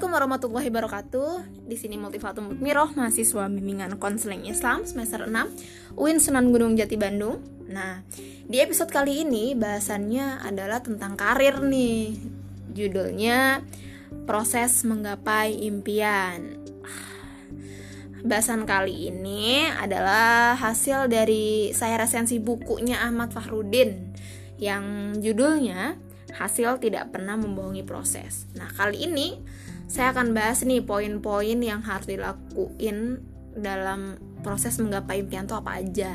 Assalamualaikum warahmatullahi wabarakatuh. Di sini Multifatum Mutmiroh, mahasiswa bimbingan konseling Islam semester 6 UIN Sunan Gunung Jati Bandung. Nah, di episode kali ini bahasannya adalah tentang karir nih. Judulnya Proses Menggapai Impian. Bahasan kali ini adalah hasil dari saya resensi bukunya Ahmad Fahrudin yang judulnya hasil tidak pernah membohongi proses. Nah, kali ini saya akan bahas nih poin-poin yang harus dilakuin dalam proses menggapai impian itu apa aja.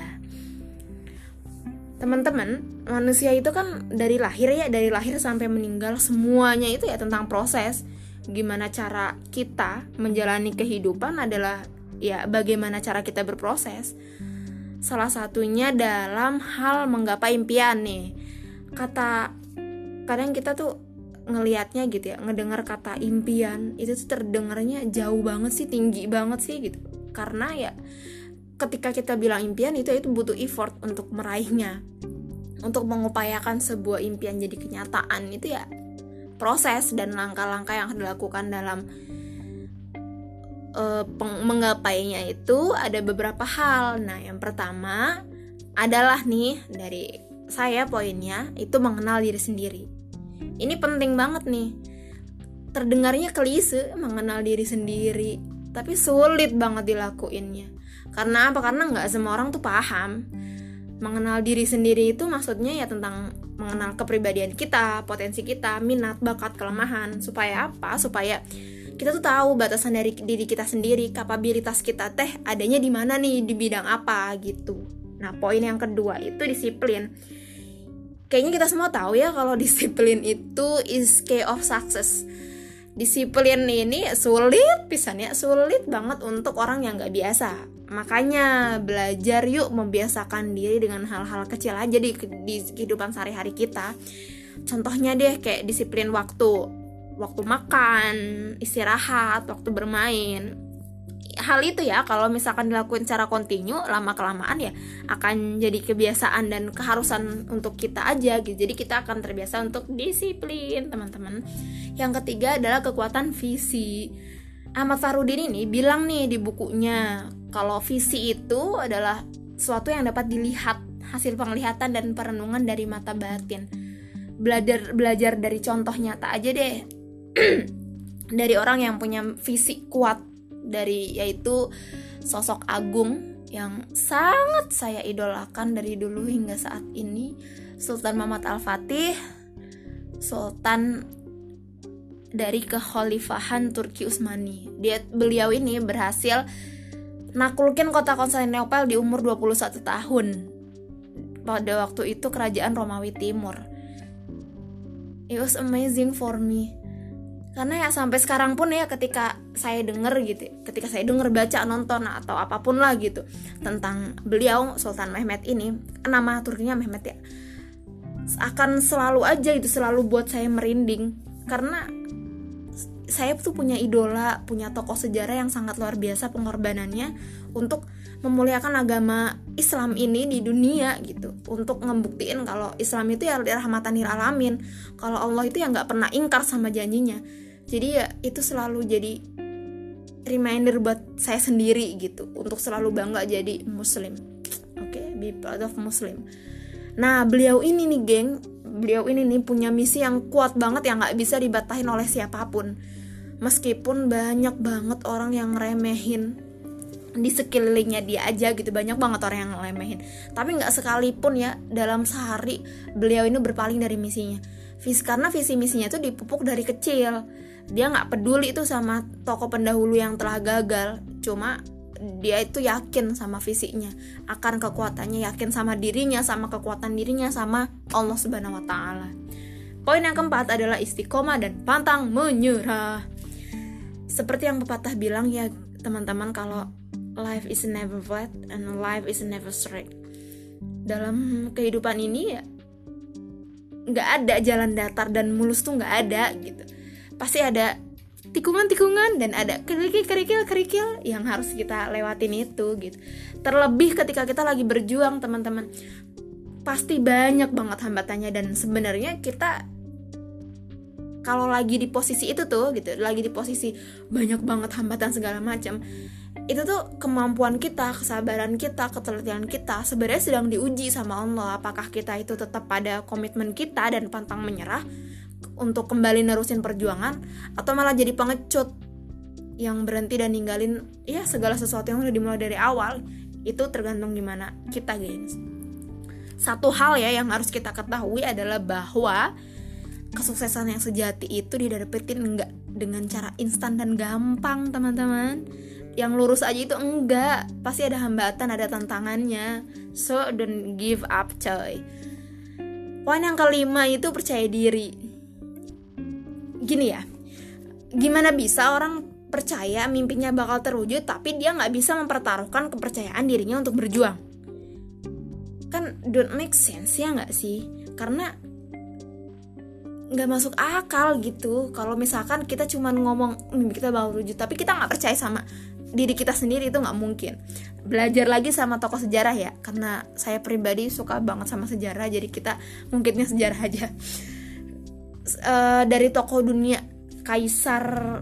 Teman-teman, manusia itu kan dari lahir ya, dari lahir sampai meninggal semuanya itu ya tentang proses. Gimana cara kita menjalani kehidupan adalah ya bagaimana cara kita berproses. Salah satunya dalam hal menggapai impian nih. Kata kadang kita tuh ngelihatnya gitu ya ngedengar kata impian itu tuh terdengarnya jauh banget sih tinggi banget sih gitu. Karena ya ketika kita bilang impian itu itu butuh effort untuk meraihnya. Untuk mengupayakan sebuah impian jadi kenyataan itu ya proses dan langkah-langkah yang dilakukan dalam uh, menggapainya itu ada beberapa hal. Nah yang pertama adalah nih dari saya poinnya itu mengenal diri sendiri ini penting banget nih. Terdengarnya klise mengenal diri sendiri tapi sulit banget dilakuinnya. Karena apa? Karena nggak semua orang tuh paham. Mengenal diri sendiri itu maksudnya ya tentang mengenal kepribadian kita potensi kita minat bakat kelemahan. Supaya apa? Supaya kita tuh tahu batasan dari diri kita sendiri kapabilitas kita teh adanya di mana nih di bidang apa gitu. Nah poin yang kedua itu disiplin kayaknya kita semua tahu ya kalau disiplin itu is key of success. Disiplin ini sulit pisannya sulit banget untuk orang yang nggak biasa. Makanya belajar yuk membiasakan diri dengan hal-hal kecil aja di, di kehidupan sehari-hari kita. Contohnya deh kayak disiplin waktu waktu makan istirahat waktu bermain hal itu ya kalau misalkan dilakuin secara kontinu lama kelamaan ya akan jadi kebiasaan dan keharusan untuk kita aja gitu. Jadi kita akan terbiasa untuk disiplin teman-teman. Yang ketiga adalah kekuatan visi. Ahmad Farudin ini bilang nih di bukunya kalau visi itu adalah suatu yang dapat dilihat hasil penglihatan dan perenungan dari mata batin. Belajar belajar dari contoh nyata aja deh. Dari orang yang punya visi kuat dari yaitu sosok agung yang sangat saya idolakan dari dulu hingga saat ini Sultan Muhammad Al-Fatih Sultan dari kekhalifahan Turki Utsmani. Dia beliau ini berhasil nakulkin kota Konstantinopel di umur 21 tahun. Pada waktu itu kerajaan Romawi Timur. It was amazing for me karena ya sampai sekarang pun ya ketika saya denger gitu ketika saya denger baca nonton atau apa pun lah gitu tentang beliau Sultan Mehmet ini nama Turkinya Mehmet ya akan selalu aja itu selalu buat saya merinding. Karena saya tuh punya idola, punya tokoh sejarah yang sangat luar biasa pengorbanannya untuk memuliakan agama Islam ini di dunia gitu. Untuk ngebuktiin kalau Islam itu ya rahmatan alamin. Kalau Allah itu ya nggak pernah ingkar sama janjinya jadi ya itu selalu jadi reminder buat saya sendiri gitu untuk selalu bangga jadi muslim. Oke okay? be proud of muslim. Nah beliau ini nih geng. Beliau ini nih punya misi yang kuat banget yang nggak bisa dibatahin oleh siapa pun. Meskipun banyak banget orang yang remehin di sekelilingnya dia aja gitu. Banyak banget orang yang remehin. Tapi nggak sekalipun ya dalam sehari beliau ini berpaling dari misinya. Vis karena visi misinya itu dipupuk dari kecil dia nggak peduli itu sama toko pendahulu yang telah gagal. Cuma dia itu yakin sama fisiknya akan kekuatannya yakin sama dirinya sama kekuatan dirinya sama Allah Subhanahu Wa Taala. Poin yang keempat adalah istiqomah dan pantang menyerah. Seperti yang pepatah bilang ya teman-teman kalau life is never flat and life is never straight. Dalam kehidupan ini ya nggak ada jalan datar dan mulus tuh nggak ada gitu pasti ada tikungan-tikungan dan ada kerikil-kerikil-kerikil yang harus kita lewatin itu gitu. Terlebih ketika kita lagi berjuang teman-teman, pasti banyak banget hambatannya dan sebenarnya kita kalau lagi di posisi itu tuh gitu lagi di posisi banyak banget hambatan segala macam itu tuh kemampuan kita kesabaran kita ketelitian kita sebenarnya sedang diuji sama Allah apakah kita itu tetap pada komitmen kita dan pantang menyerah untuk kembali nerusin perjuangan atau malah jadi pengecut yang berhenti dan ninggalin ya segala sesuatu yang udah dimulai dari awal itu tergantung gimana kita gengs satu hal ya yang harus kita ketahui adalah bahwa kesuksesan yang sejati itu didapetin enggak dengan cara instan dan gampang teman-teman. Yang lurus aja itu enggak. Pasti ada hambatan ada tantangannya. So don't give up coy. Poin yang kelima itu percaya diri gini ya gimana bisa orang percaya mimpinya bakal terwujud tapi dia nggak bisa mempertaruhkan kepercayaan dirinya untuk berjuang? Kan don't make sense ya nggak sih? Karena nggak masuk akal gitu. Kalau misalkan kita cuma ngomong mimpi kita bakal terwujud tapi kita nggak percaya sama diri kita sendiri itu nggak mungkin. Belajar lagi sama tokoh sejarah ya karena saya pribadi suka banget sama sejarah jadi kita mungkinnya sejarah aja uh, dari tokoh dunia kaisar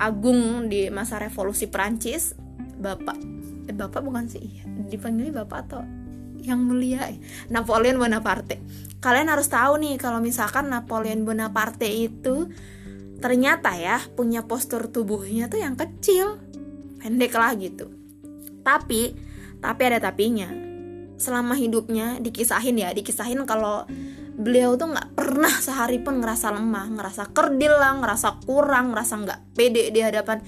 agung di masa revolusi Prancis bapak eh, bapak bukan sih iya dipanggil bapak atau yang mulia eh, Napoleon Bonaparte. Kalian harus tahu nih kalau misalkan Napoleon Bonaparte itu ternyata ya punya postur tubuhnya tuh yang kecil pendek lah gitu. Tapi tapi ada tapinya. Selama hidupnya dikisahin ya dikisahin kalau beliau tuh nggak pernah sehari pun ngerasa lemah ngerasa kerdil lah ngerasa kurang ngerasa nggak pede di hadapan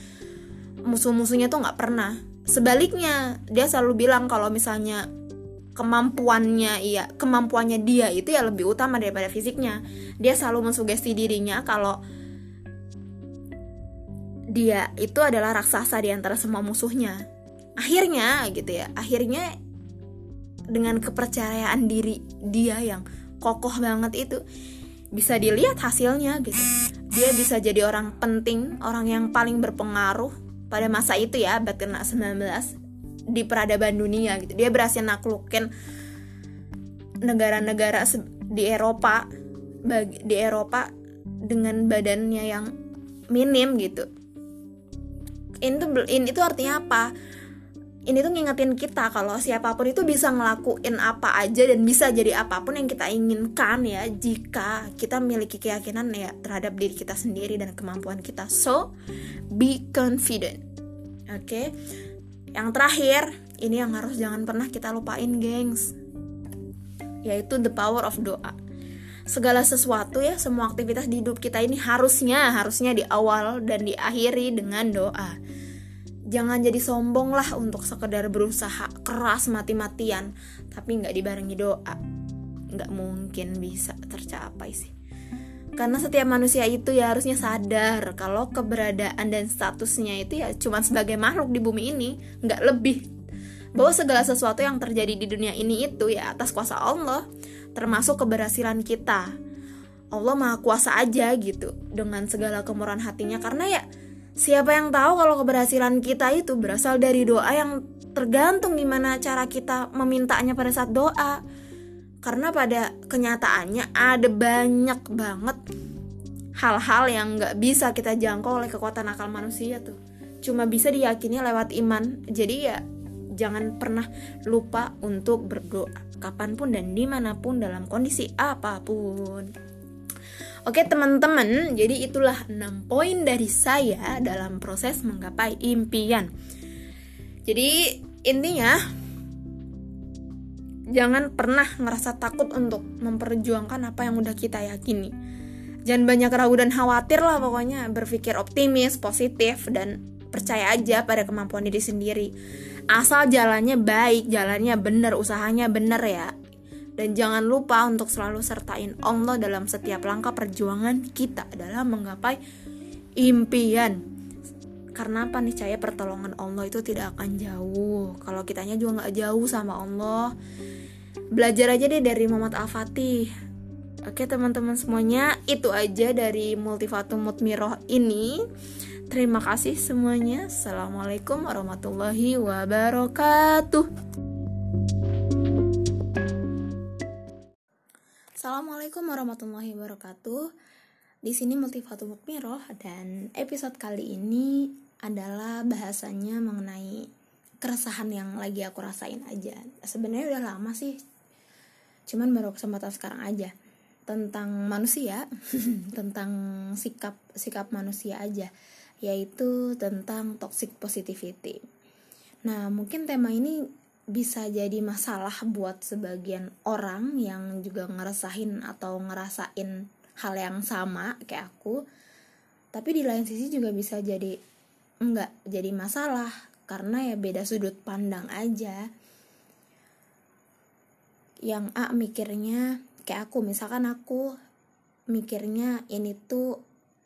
musuh-musuhnya tuh nggak pernah. Sebaliknya dia selalu bilang kalau misalnya kemampuannya iya kemampuannya dia itu ya lebih utama daripada fisiknya. Dia selalu mensugesti dirinya kalau dia itu adalah raksasa di antara semua musuhnya. Akhirnya gitu ya akhirnya dengan kepercayaan diri dia yang kokoh banget itu. Bisa dilihat hasilnya gitu. Dia bisa jadi orang penting orang yang paling berpengaruh pada masa itu ya abad kena 19 di peradaban dunia gitu. Dia berhasil naklukin negara-negara di Eropa di Eropa dengan badannya yang minim gitu. Ini itu artinya apa ini tuh ngingetin kita kalau siapa pun itu bisa ngelakuin apa aja dan bisa jadi apa pun yang kita inginkan ya jika kita memiliki keyakinan ya terhadap diri kita sendiri dan kemampuan kita. So be confident. Oke? Okay? yang terakhir ini yang harus jangan pernah kita lupain gengs. Yaitu the power of doa. Segala sesuatu ya semua aktivitas di hidup kita ini harusnya harusnya di awal dan diakhiri dengan doa jangan jadi sombong lah untuk sekedar berusaha keras mati-matian. Tapi nggak dibarengi doa. Nggak mungkin bisa tercapai sih. Karena setiap manusia itu ya harusnya sadar kalau keberadaan dan statusnya itu ya cuma sebagai makhluk di bumi ini. Nggak lebih. Bahwa segala sesuatu yang terjadi di dunia ini itu ya atas kuasa Allah. Termasuk keberhasilan kita. Allah maha kuasa aja gitu. Dengan segala kemurahan hatinya. Karena ya Siapa yang tahu kalau keberhasilan kita itu berasal dari doa yang tergantung gimana cara kita memintanya pada saat doa. Karena pada kenyataannya ada banyak banget hal-hal yang nggak bisa kita jangkau oleh kekuatan akal manusia tuh. Cuma bisa diyakini lewat iman. Jadi ya jangan pernah lupa untuk berdoa kapan pun dan di mana pun dalam kondisi apa pun. Oke teman-teman, jadi itulah 6 poin dari saya dalam proses menggapai impian. Jadi intinya jangan pernah ngerasa takut untuk memperjuangkan apa yang udah kita yakini. Jangan banyak ragu dan khawatir lah pokoknya berpikir optimis, positif dan percaya aja pada kemampuan diri sendiri. Asal jalannya baik, jalannya bener, usahanya bener ya. Dan jangan lupa untuk selalu sertain Allah dalam setiap langkah perjuangan kita dalam menggapai impian. Karena apa nih cahaya pertolongan Allah itu tidak akan jauh. Kalau kitanya juga nggak jauh sama Allah. Belajar aja deh dari Muhammad Al-Fatih. Oke teman-teman semuanya, itu aja dari Multifatum Mutmiroh ini. Terima kasih semuanya. Assalamualaikum warahmatullahi wabarakatuh. Assalamualaikum warahmatullahi wabarakatuh. Di sini Multifatum Mukmiroh dan episode kali ini adalah bahasanya mengenai keresahan yang lagi aku rasain aja. Sebenarnya udah lama sih, cuman baru kesempatan sekarang aja tentang manusia, tentang sikap sikap manusia aja, yaitu tentang toxic positivity. Nah, mungkin tema ini bisa jadi masalah buat sebagian orang yang juga ngerasain atau ngerasain hal yang sama kayak aku. Tapi di lain sisi juga bisa jadi enggak jadi masalah karena ya beda sudut pandang aja. Yang A mikirnya kayak aku misalkan aku mikirnya ini tuh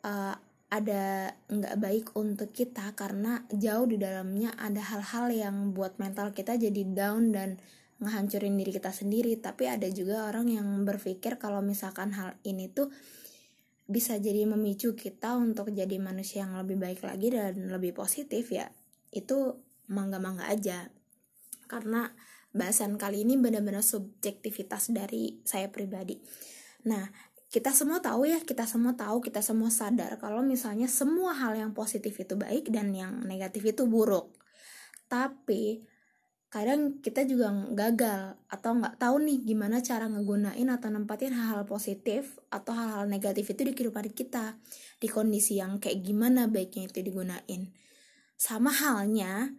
uh, ada nggak baik untuk kita karena jauh di dalamnya ada hal-hal yang buat mental kita jadi down dan ngehancurin diri kita sendiri. Tapi ada juga orang yang berpikir kalau misalkan hal ini tuh bisa jadi memicu kita untuk jadi manusia yang lebih baik lagi dan lebih positif ya itu mangga-mangga aja. Karena bahasan kali ini benar-benar subjektivitas dari saya pribadi. Nah kita semua tahu ya kita semua tahu kita semua sadar kalau misalnya semua hal yang positif itu baik dan yang negatif itu buruk. Tapi kadang kita juga gagal atau nggak tahu nih gimana cara ngegunain atau nempatin hal-hal positif atau hal-hal negatif itu di kehidupan kita di kondisi yang kayak gimana baiknya itu digunain. Sama halnya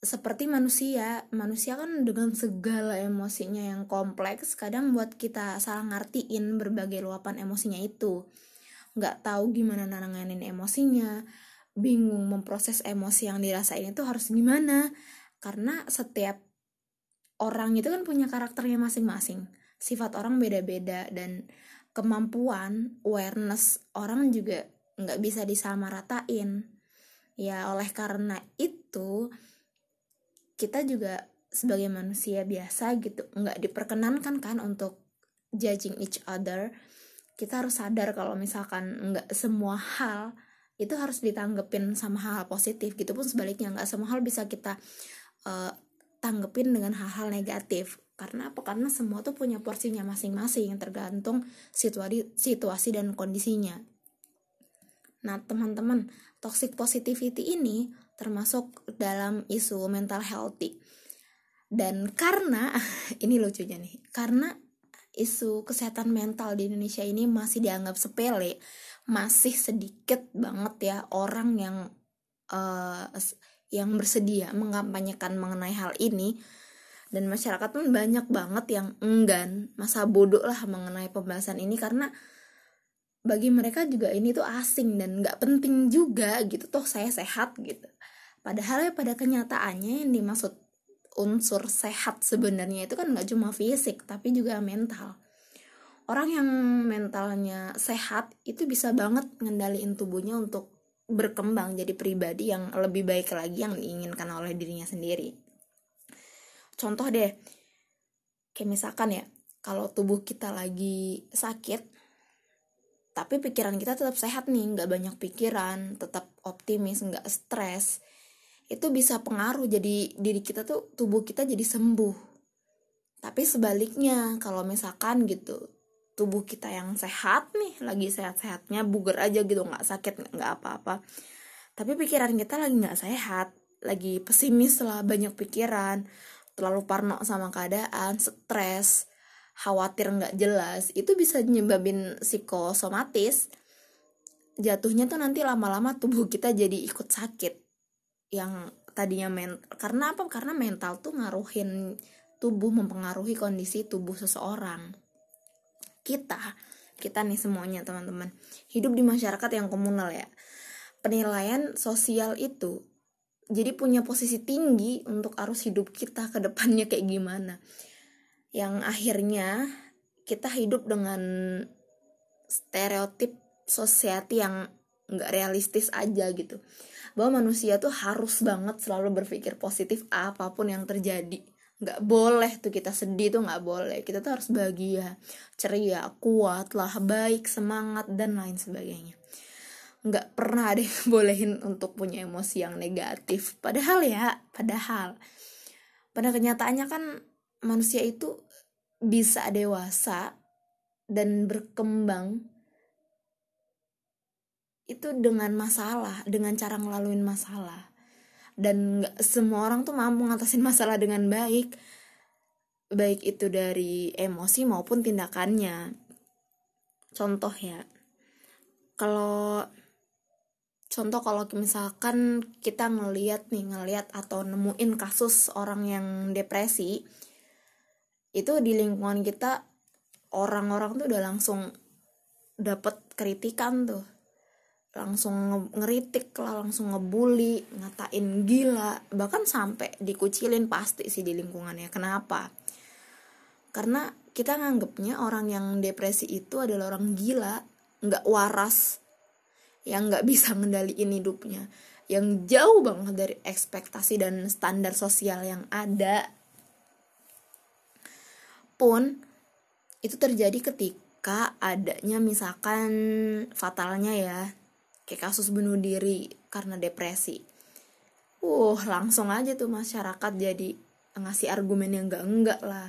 seperti manusia. Manusia kan dengan segala emosinya yang kompleks kadang buat kita salah ngertiin berbagai luapan emosinya itu. Nggak tahu gimana nanganin emosinya. Bingung memproses emosi yang dirasain itu harus gimana. Karena setiap orang itu kan punya karakternya masing-masing. Sifat orang beda-beda dan kemampuan awareness orang juga nggak bisa disamaratain ya oleh karena itu kita juga sebagai manusia biasa gitu nggak diperkenankan kan untuk judging each other. Kita harus sadar kalau misalkan nggak semua hal itu harus ditanggepin sama hal, -hal positif gitu pun sebaliknya nggak semua hal bisa kita uh, tanggepin dengan hal-hal negatif. Karena apa? Karena semua tuh punya porsinya masing-masing tergantung situasi situasi dan kondisinya. Nah teman-teman toxic positivity ini termasuk dalam isu mental healthy. Dan karena ini lucunya nih karena isu kesehatan mental di Indonesia ini masih dianggap sepele masih sedikit banget ya orang yang uh, yang bersedia mengkampanyekan mengenai hal ini. Dan masyarakat pun banyak banget yang enggan masa bodoh lah mengenai pembahasan ini karena bagi mereka juga ini tuh asing dan nggak penting juga gitu. Toh saya sehat gitu. Padahal ya pada kenyataannya yang dimaksud unsur sehat sebenarnya itu kan nggak cuma fisik tapi juga mental. Orang yang mentalnya sehat itu bisa banget ngendaliin tubuhnya untuk berkembang jadi pribadi yang lebih baik lagi yang diinginkan oleh dirinya sendiri. Contoh deh, kayak misalkan ya, kalau tubuh kita lagi sakit, tapi pikiran kita tetap sehat nih, nggak banyak pikiran, tetap optimis, nggak stres, itu bisa pengaruh jadi diri kita tuh tubuh kita jadi sembuh. Tapi sebaliknya, kalau misalkan gitu, tubuh kita yang sehat nih lagi sehat-sehatnya buger aja gitu nggak sakit nggak apa-apa. Tapi pikiran kita lagi nggak sehat lagi pesimis lah banyak pikiran terlalu parno sama keadaan stres khawatir nggak jelas itu bisa nyebabin psikosomatis. Jatuhnya tuh nanti lama-lama tubuh kita jadi ikut sakit yang tadinya men karena apa? Karena mental tuh ngaruhin tubuh mempengaruhi kondisi tubuh seseorang. Kita kita nih semuanya teman-teman. Hidup di masyarakat yang komunal ya. Penilaian sosial itu jadi punya posisi tinggi untuk arus hidup kita ke depannya kayak gimana yang akhirnya kita hidup dengan stereotip society yang nggak realistis aja gitu. Bahwa manusia tuh harus banget selalu berpikir positif apa pun yang terjadi. Nggak boleh tuh kita sedih tuh nggak boleh. Kita tuh harus bahagia ceria kuat lah baik semangat dan lain sebagainya. Nggak pernah ada yang bolehin untuk punya emosi yang negatif. Padahal ya padahal. Pada kenyataannya kan manusia itu bisa dewasa dan berkembang itu dengan masalah dengan cara ngelaluin masalah. Dan nggak semua orang tuh mampu ngatasin masalah dengan baik. Baik itu dari emosi maupun tindakannya. Contoh ya kalau contoh kalau misalkan kita ngeliat nih ngeliat atau nemuin kasus orang yang depresi itu di lingkungan kita orang-orang tuh udah langsung dapet kritikan tuh. Langsung ngeritik lah langsung ngebully ngatain gila. Bahkan sampai dikucilin pasti sih di lingkungannya. Kenapa? Karena kita nganggepnya orang yang depresi itu adalah orang gila nggak waras yang nggak bisa ngendaliin hidupnya. Yang jauh banget dari ekspektasi dan standar sosial yang ada pun itu terjadi ketika adanya misalkan fatalnya ya kayak kasus bunuh diri karena depresi. Uh langsung aja tuh masyarakat jadi ngasih argumen yang enggak enggak lah.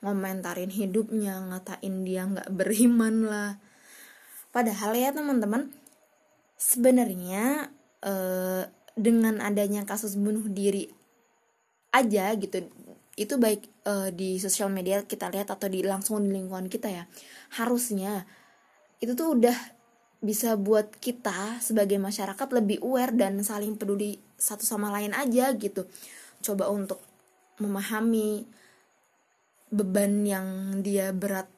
Ngomentarin hidupnya ngatain dia nggak beriman lah. Padahal ya teman-teman sebenarnya eh, dengan adanya kasus bunuh diri aja gitu itu baik eh, di sosial media kita lihat atau di langsung di lingkungan kita ya. Harusnya itu tuh udah bisa buat kita sebagai masyarakat lebih aware dan saling peduli satu sama lain aja gitu. Coba untuk memahami beban yang dia berat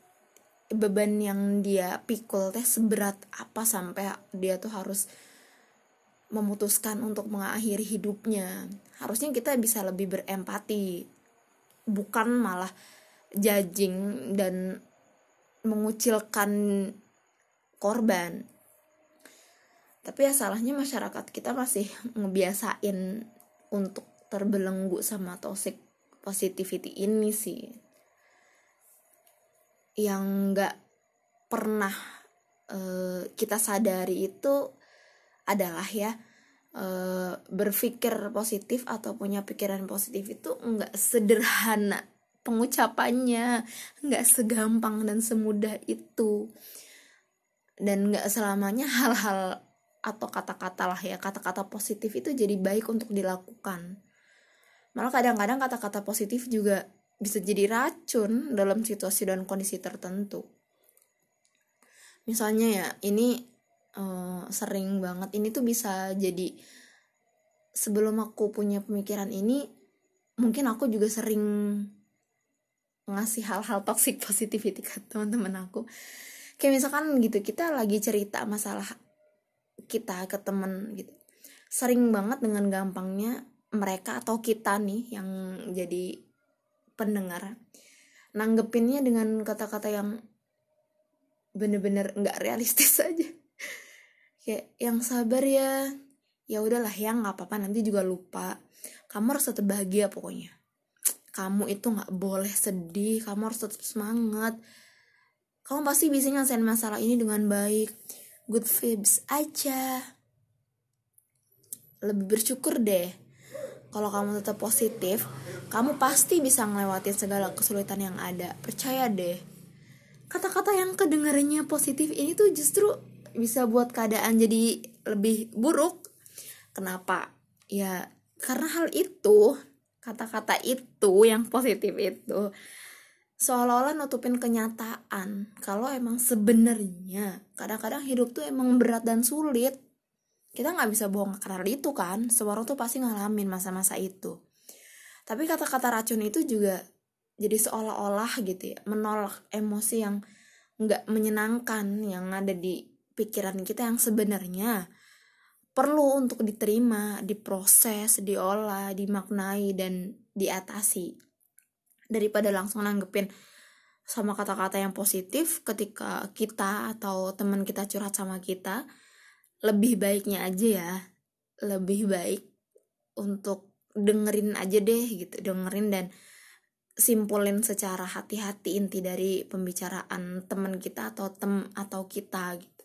beban yang dia pikul teh seberat apa sampai dia tuh harus memutuskan untuk mengakhiri hidupnya. Harusnya kita bisa lebih berempati bukan malah judging dan mengucilkan korban. Tapi ya salahnya masyarakat kita masih ngebiasain untuk terbelenggu sama toxic positivity ini sih. Yang nggak pernah uh, kita sadari itu adalah ya uh, berpikir positif atau punya pikiran positif itu nggak sederhana pengucapannya nggak segampang dan semudah itu. Dan nggak selamanya hal-hal atau kata-kata lah ya kata-kata positif itu jadi baik untuk dilakukan. Malah kadang-kadang kata-kata positif juga bisa jadi racun dalam situasi dan kondisi tertentu. Misalnya ya ini uh, sering banget. Ini tuh bisa jadi sebelum aku punya pemikiran ini mungkin aku juga sering ngasih hal-hal toxic positivity ke teman-teman aku. Kayak misalkan gitu kita lagi cerita masalah kita ke temen gitu. Sering banget dengan gampangnya mereka atau kita nih yang jadi pendengar nanggepinnya dengan kata-kata yang bener-bener nggak realistis aja kayak yang sabar ya. Ya udahlah ya nggak apa-apa nanti juga lupa. Kamu harus tetap bahagia pokoknya. Kamu itu nggak boleh sedih kamu harus tetap semangat. Kamu pasti bisa nyelesain masalah ini dengan baik. Good vibes aja. Lebih bersyukur deh. Kalau kamu tetap positif kamu pasti bisa ngelewatin segala kesulitan yang ada. Percaya deh. Kata-kata yang kedengarannya positif ini tuh justru bisa buat keadaan jadi lebih buruk. Kenapa? Ya karena hal itu kata-kata itu yang positif itu seolah-olah nutupin kenyataan kalau emang sebenarnya kadang-kadang hidup tuh emang berat dan sulit. Kita nggak bisa bohong karena itu kan? Semua orang tuh pasti ngalamin masa-masa itu. Tapi kata-kata racun itu juga jadi seolah-olah gitu ya menolak emosi yang nggak menyenangkan yang ada di pikiran kita yang sebenarnya perlu untuk diterima, diproses, diolah, dimaknai dan diatasi. Daripada langsung nanggepin sama kata-kata yang positif ketika kita atau teman kita curhat sama kita lebih baiknya aja ya. Lebih baik untuk dengerin aja deh gitu dengerin dan simpulin secara hati-hati inti dari pembicaraan teman kita atau tem atau kita gitu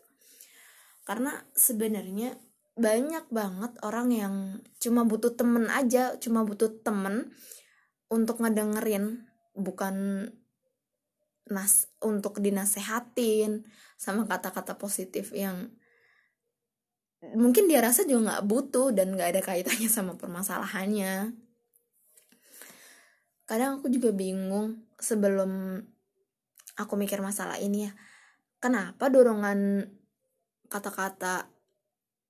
karena sebenarnya banyak banget orang yang cuma butuh temen aja cuma butuh temen untuk ngedengerin bukan nas untuk dinasehatin sama kata-kata positif yang mungkin dia rasa juga nggak butuh dan nggak ada kaitannya sama permasalahannya. Kadang aku juga bingung sebelum aku mikir masalah ini ya. Kenapa dorongan kata-kata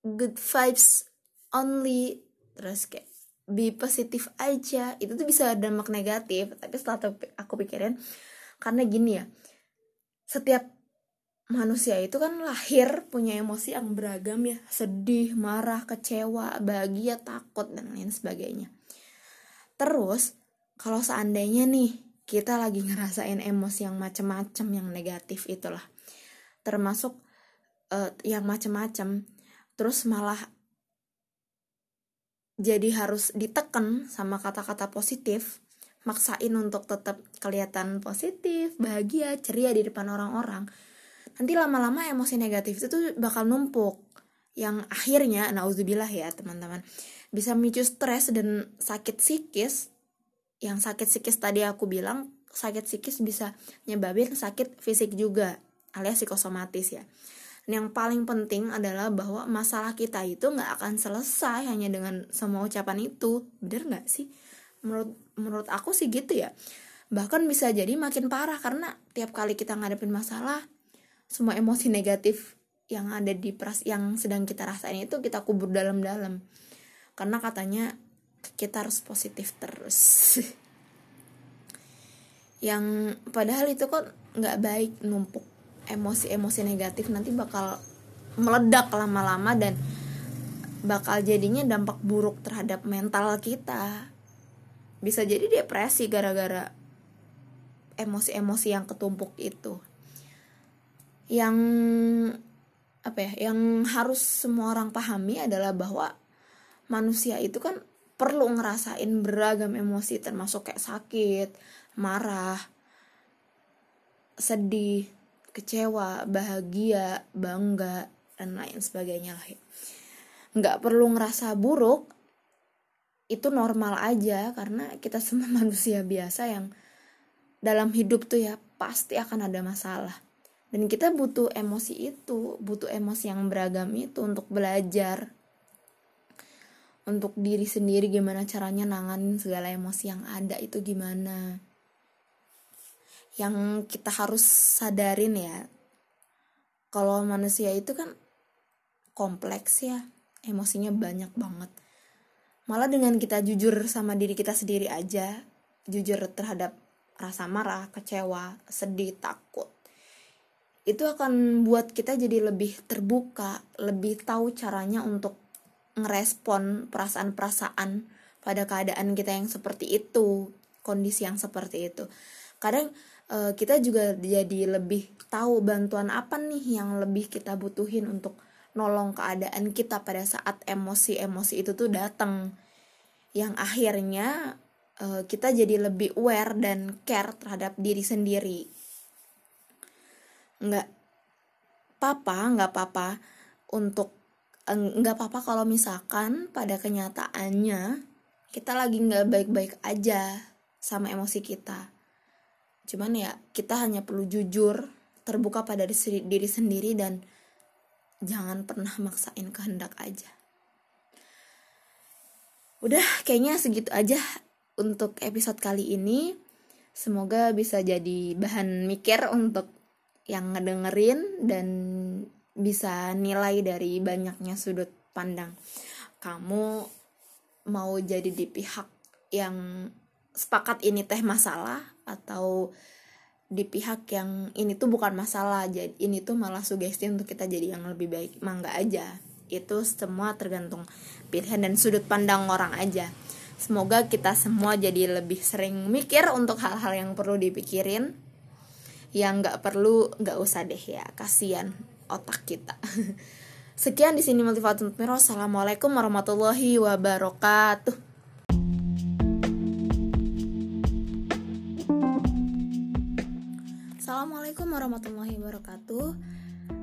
good vibes only. Terus kayak be positif aja. Itu tuh bisa dampak negatif. Tapi setelah aku pikirin karena gini ya setiap manusia itu kan lahir punya emosi yang beragam ya. Sedih marah kecewa bahagia takut dan lain sebagainya. Terus kalau seandainya nih kita lagi ngerasain emosi yang macem-macem yang negatif itulah. Termasuk uh, yang macem-macem. Terus malah jadi harus ditekan sama kata-kata positif maksain untuk tetap kelihatan positif bahagia ceria di depan orang-orang. Nanti lama-lama emosi negatif itu tuh bakal numpuk. Yang akhirnya nauzubillah ya teman-teman bisa memicu stres dan sakit psikis. Yang sakit psikis tadi aku bilang sakit psikis bisa nyebabin sakit fisik juga alias psikosomatis ya yang paling penting adalah bahwa masalah kita itu nggak akan selesai hanya dengan semua ucapan itu. Bener nggak sih? Menurut menurut aku sih gitu ya. Bahkan bisa jadi makin parah karena tiap kali kita ngadepin masalah semua emosi negatif yang ada di pras yang sedang kita rasain itu kita kubur dalam-dalam. Karena katanya kita harus positif terus. Yang padahal itu kok nggak baik numpuk emosi-emosi negatif nanti bakal meledak lama-lama dan bakal jadinya dampak buruk terhadap mental kita. Bisa jadi depresi gara-gara emosi-emosi yang ketumpuk itu. Yang apa ya yang harus semua orang pahami adalah bahwa manusia itu kan perlu ngerasain beragam emosi termasuk kayak sakit, marah, sedih, kecewa, bahagia, bangga dan lain sebagainya lah. Ya. Nggak perlu ngerasa buruk, itu normal aja karena kita semua manusia biasa yang dalam hidup tuh ya pasti akan ada masalah dan kita butuh emosi itu butuh emosi yang beragam itu untuk belajar untuk diri sendiri gimana caranya nanganin segala emosi yang ada itu gimana yang kita harus sadarin ya kalau manusia itu kan kompleks ya emosinya banyak banget malah dengan kita jujur sama diri kita sendiri aja jujur terhadap rasa marah kecewa sedih takut itu akan buat kita jadi lebih terbuka, lebih tahu caranya untuk ngerespon perasaan-perasaan pada keadaan kita yang seperti itu, kondisi yang seperti itu. Kadang e, kita juga jadi lebih tahu bantuan apa nih yang lebih kita butuhin untuk nolong keadaan kita pada saat emosi-emosi itu tuh datang. Yang akhirnya e, kita jadi lebih aware dan care terhadap diri sendiri nggak papa nggak papa untuk nggak apa-apa kalau misalkan pada kenyataannya kita lagi nggak baik-baik aja sama emosi kita cuman ya kita hanya perlu jujur terbuka pada diri sendiri dan jangan pernah maksain kehendak aja. Udah kayaknya segitu aja untuk episode kali ini. Semoga bisa jadi bahan mikir untuk yang ngedengerin dan bisa nilai dari banyaknya sudut pandang kamu mau jadi di pihak yang sepakat ini teh masalah atau di pihak yang ini tuh bukan masalah jadi ini tuh malah sugesti untuk kita jadi yang lebih baik mangga aja. Itu semua tergantung pilihan dan sudut pandang orang aja. Semoga kita semua jadi lebih sering mikir untuk hal-hal yang perlu dipikirin yang nggak perlu nggak usah deh ya kasihan otak kita. Sekian di sini motivator Miro. Assalamualaikum warahmatullahi wabarakatuh Assalamualaikum warahmatullahi wabarakatuh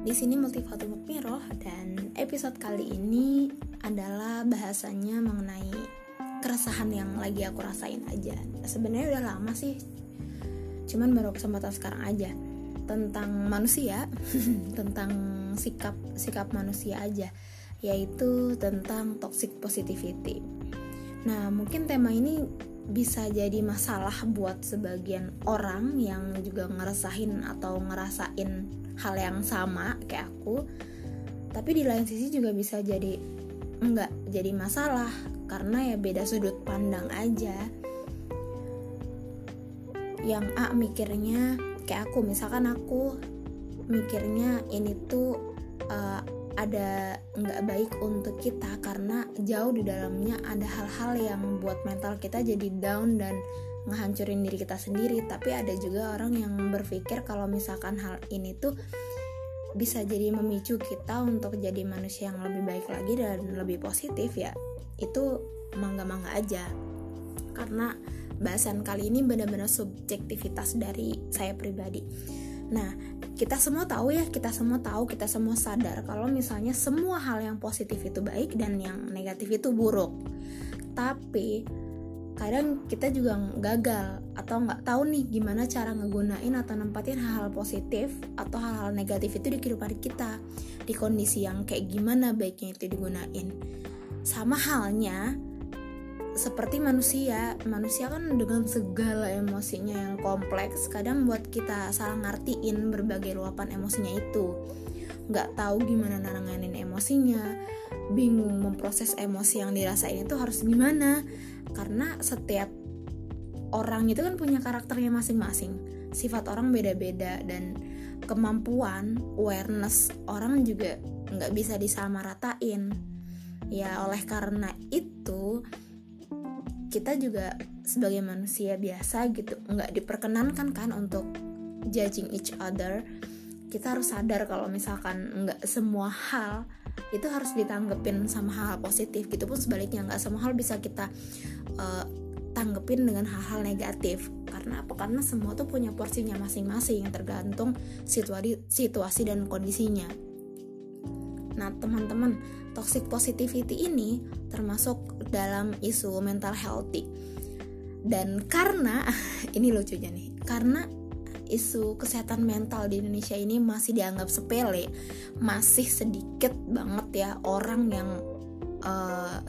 di sini Multifatul Mukmiro dan episode kali ini adalah bahasanya mengenai keresahan yang lagi aku rasain aja. Sebenarnya udah lama sih cuman baru kesempatan sekarang aja tentang manusia tentang sikap sikap manusia aja yaitu tentang toxic positivity. Nah, mungkin tema ini bisa jadi masalah buat sebagian orang yang juga ngerasain atau ngerasain hal yang sama kayak aku. Tapi di lain sisi juga bisa jadi enggak jadi masalah karena ya beda sudut pandang aja. Yang A mikirnya kayak aku, misalkan aku mikirnya ini tuh uh, ada nggak baik untuk kita karena jauh di dalamnya ada hal-hal yang buat mental kita jadi down dan ngehancurin diri kita sendiri. Tapi ada juga orang yang berpikir kalau misalkan hal ini tuh bisa jadi memicu kita untuk jadi manusia yang lebih baik lagi dan lebih positif ya itu mangga-mangga aja. Karena bahasan kali ini benar-benar subjektivitas dari saya pribadi nah kita semua tahu ya kita semua tahu kita semua sadar kalau misalnya semua hal yang positif itu baik dan yang negatif itu buruk. Tapi kadang kita juga gagal atau nggak tahu nih gimana cara ngegunain atau nempatin hal-hal positif atau hal-hal negatif itu di kehidupan kita di kondisi yang kayak gimana baiknya itu digunain. Sama halnya seperti manusia. Manusia kan dengan segala emosinya yang kompleks kadang buat kita salah ngertiin berbagai luapan emosinya itu. Nggak tahu gimana nanganin emosinya bingung memproses emosi yang dirasain itu harus gimana. Karena setiap orang itu kan punya karakternya masing-masing sifat orang beda-beda dan kemampuan awareness orang juga nggak bisa disamaratain ya oleh karena itu kita juga sebagai manusia biasa gitu nggak diperkenankan kan untuk judging each other. Kita harus sadar kalau misalkan nggak semua hal itu harus ditanggepin sama hal, positif gitu pun sebaliknya nggak semua hal bisa kita uh, tanggepin dengan hal-hal negatif. Karena apa? Karena semua tuh punya porsinya masing-masing tergantung situasi situasi dan kondisinya. Nah teman-teman toxic positivity ini termasuk dalam isu mental healthy. Dan karena ini lucunya nih karena isu kesehatan mental di Indonesia ini masih dianggap sepele masih sedikit banget ya orang yang uh,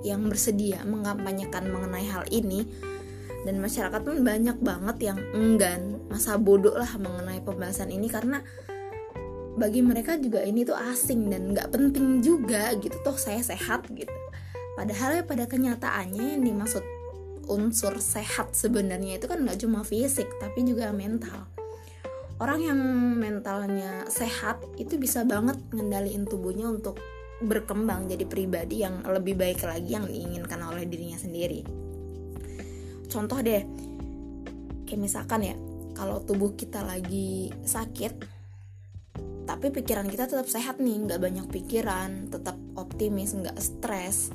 yang bersedia mengkampanyekan mengenai hal ini. Dan masyarakat pun banyak banget yang enggan masa bodoh lah mengenai pembahasan ini karena bagi mereka juga ini tuh asing dan nggak penting juga gitu. Toh saya sehat gitu. Padahal ya pada kenyataannya yang dimaksud unsur sehat sebenarnya itu kan nggak cuma fisik tapi juga mental. Orang yang mentalnya sehat itu bisa banget ngendaliin tubuhnya untuk berkembang jadi pribadi yang lebih baik lagi yang diinginkan oleh dirinya sendiri. Contoh deh kayak misalkan ya kalau tubuh kita lagi sakit tapi pikiran kita tetap sehat nih nggak banyak pikiran tetap optimis nggak stres.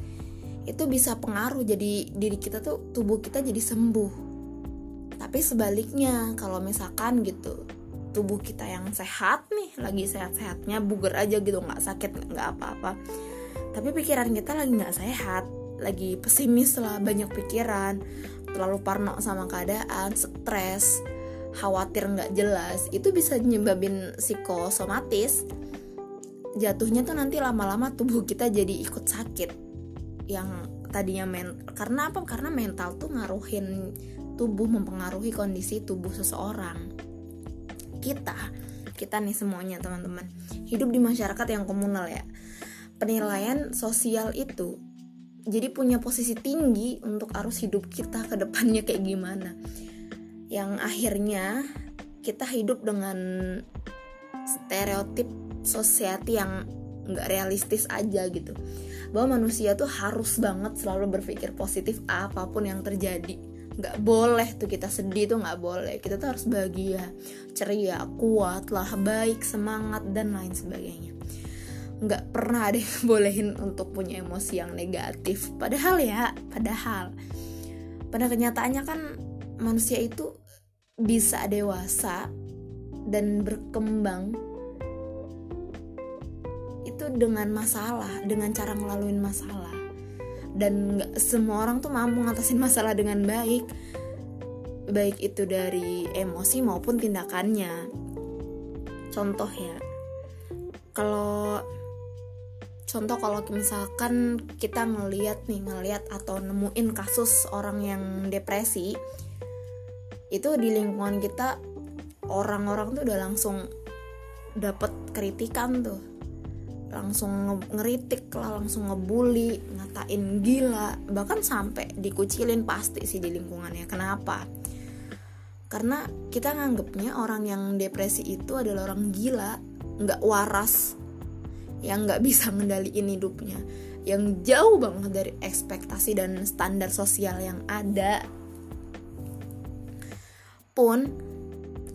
Itu bisa pengaruh jadi diri kita tuh tubuh kita jadi sembuh. Tapi sebaliknya kalau misalkan gitu tubuh kita yang sehat nih lagi sehat-sehatnya buger aja gitu nggak sakit nggak apa-apa. Tapi pikiran kita lagi nggak sehat lagi pesimis lah banyak pikiran terlalu parno sama keadaan stres khawatir nggak jelas itu bisa nyebabin psikosomatis. Jatuhnya tuh nanti lama-lama tubuh kita jadi ikut sakit yang tadinya men karena apa? Karena mental tuh ngaruhin tubuh mempengaruhi kondisi tubuh seseorang. Kita kita nih semuanya teman-teman. Hidup di masyarakat yang komunal ya. Penilaian sosial itu jadi punya posisi tinggi untuk arus hidup kita ke depannya kayak gimana yang akhirnya kita hidup dengan stereotip society yang nggak realistis aja gitu. Bahwa manusia tuh harus banget selalu berpikir positif apa pun yang terjadi. Nggak boleh tuh kita sedih tuh nggak boleh. Kita tuh harus bahagia ceria kuat lah baik semangat dan lain sebagainya. Nggak pernah yang bolehin untuk punya emosi yang negatif. Padahal ya padahal. Pada kenyataannya kan manusia itu bisa dewasa dan berkembang itu dengan masalah, dengan cara ngelaluin masalah. Dan gak semua orang tuh mampu ngatasin masalah dengan baik. Baik itu dari emosi maupun tindakannya. Contoh ya. Kalau contoh kalau misalkan kita ngeliat nih ngeliat atau nemuin kasus orang yang depresi itu di lingkungan kita orang-orang tuh udah langsung dapet kritikan tuh. Langsung ngeritik lah langsung ngebully ngatain gila. Bahkan sampai dikucilin pasti sih di lingkungannya. Kenapa? Karena kita nganggepnya orang yang depresi itu adalah orang gila nggak waras yang nggak bisa ngendaliin hidupnya yang jauh banget dari ekspektasi dan standar sosial yang ada pun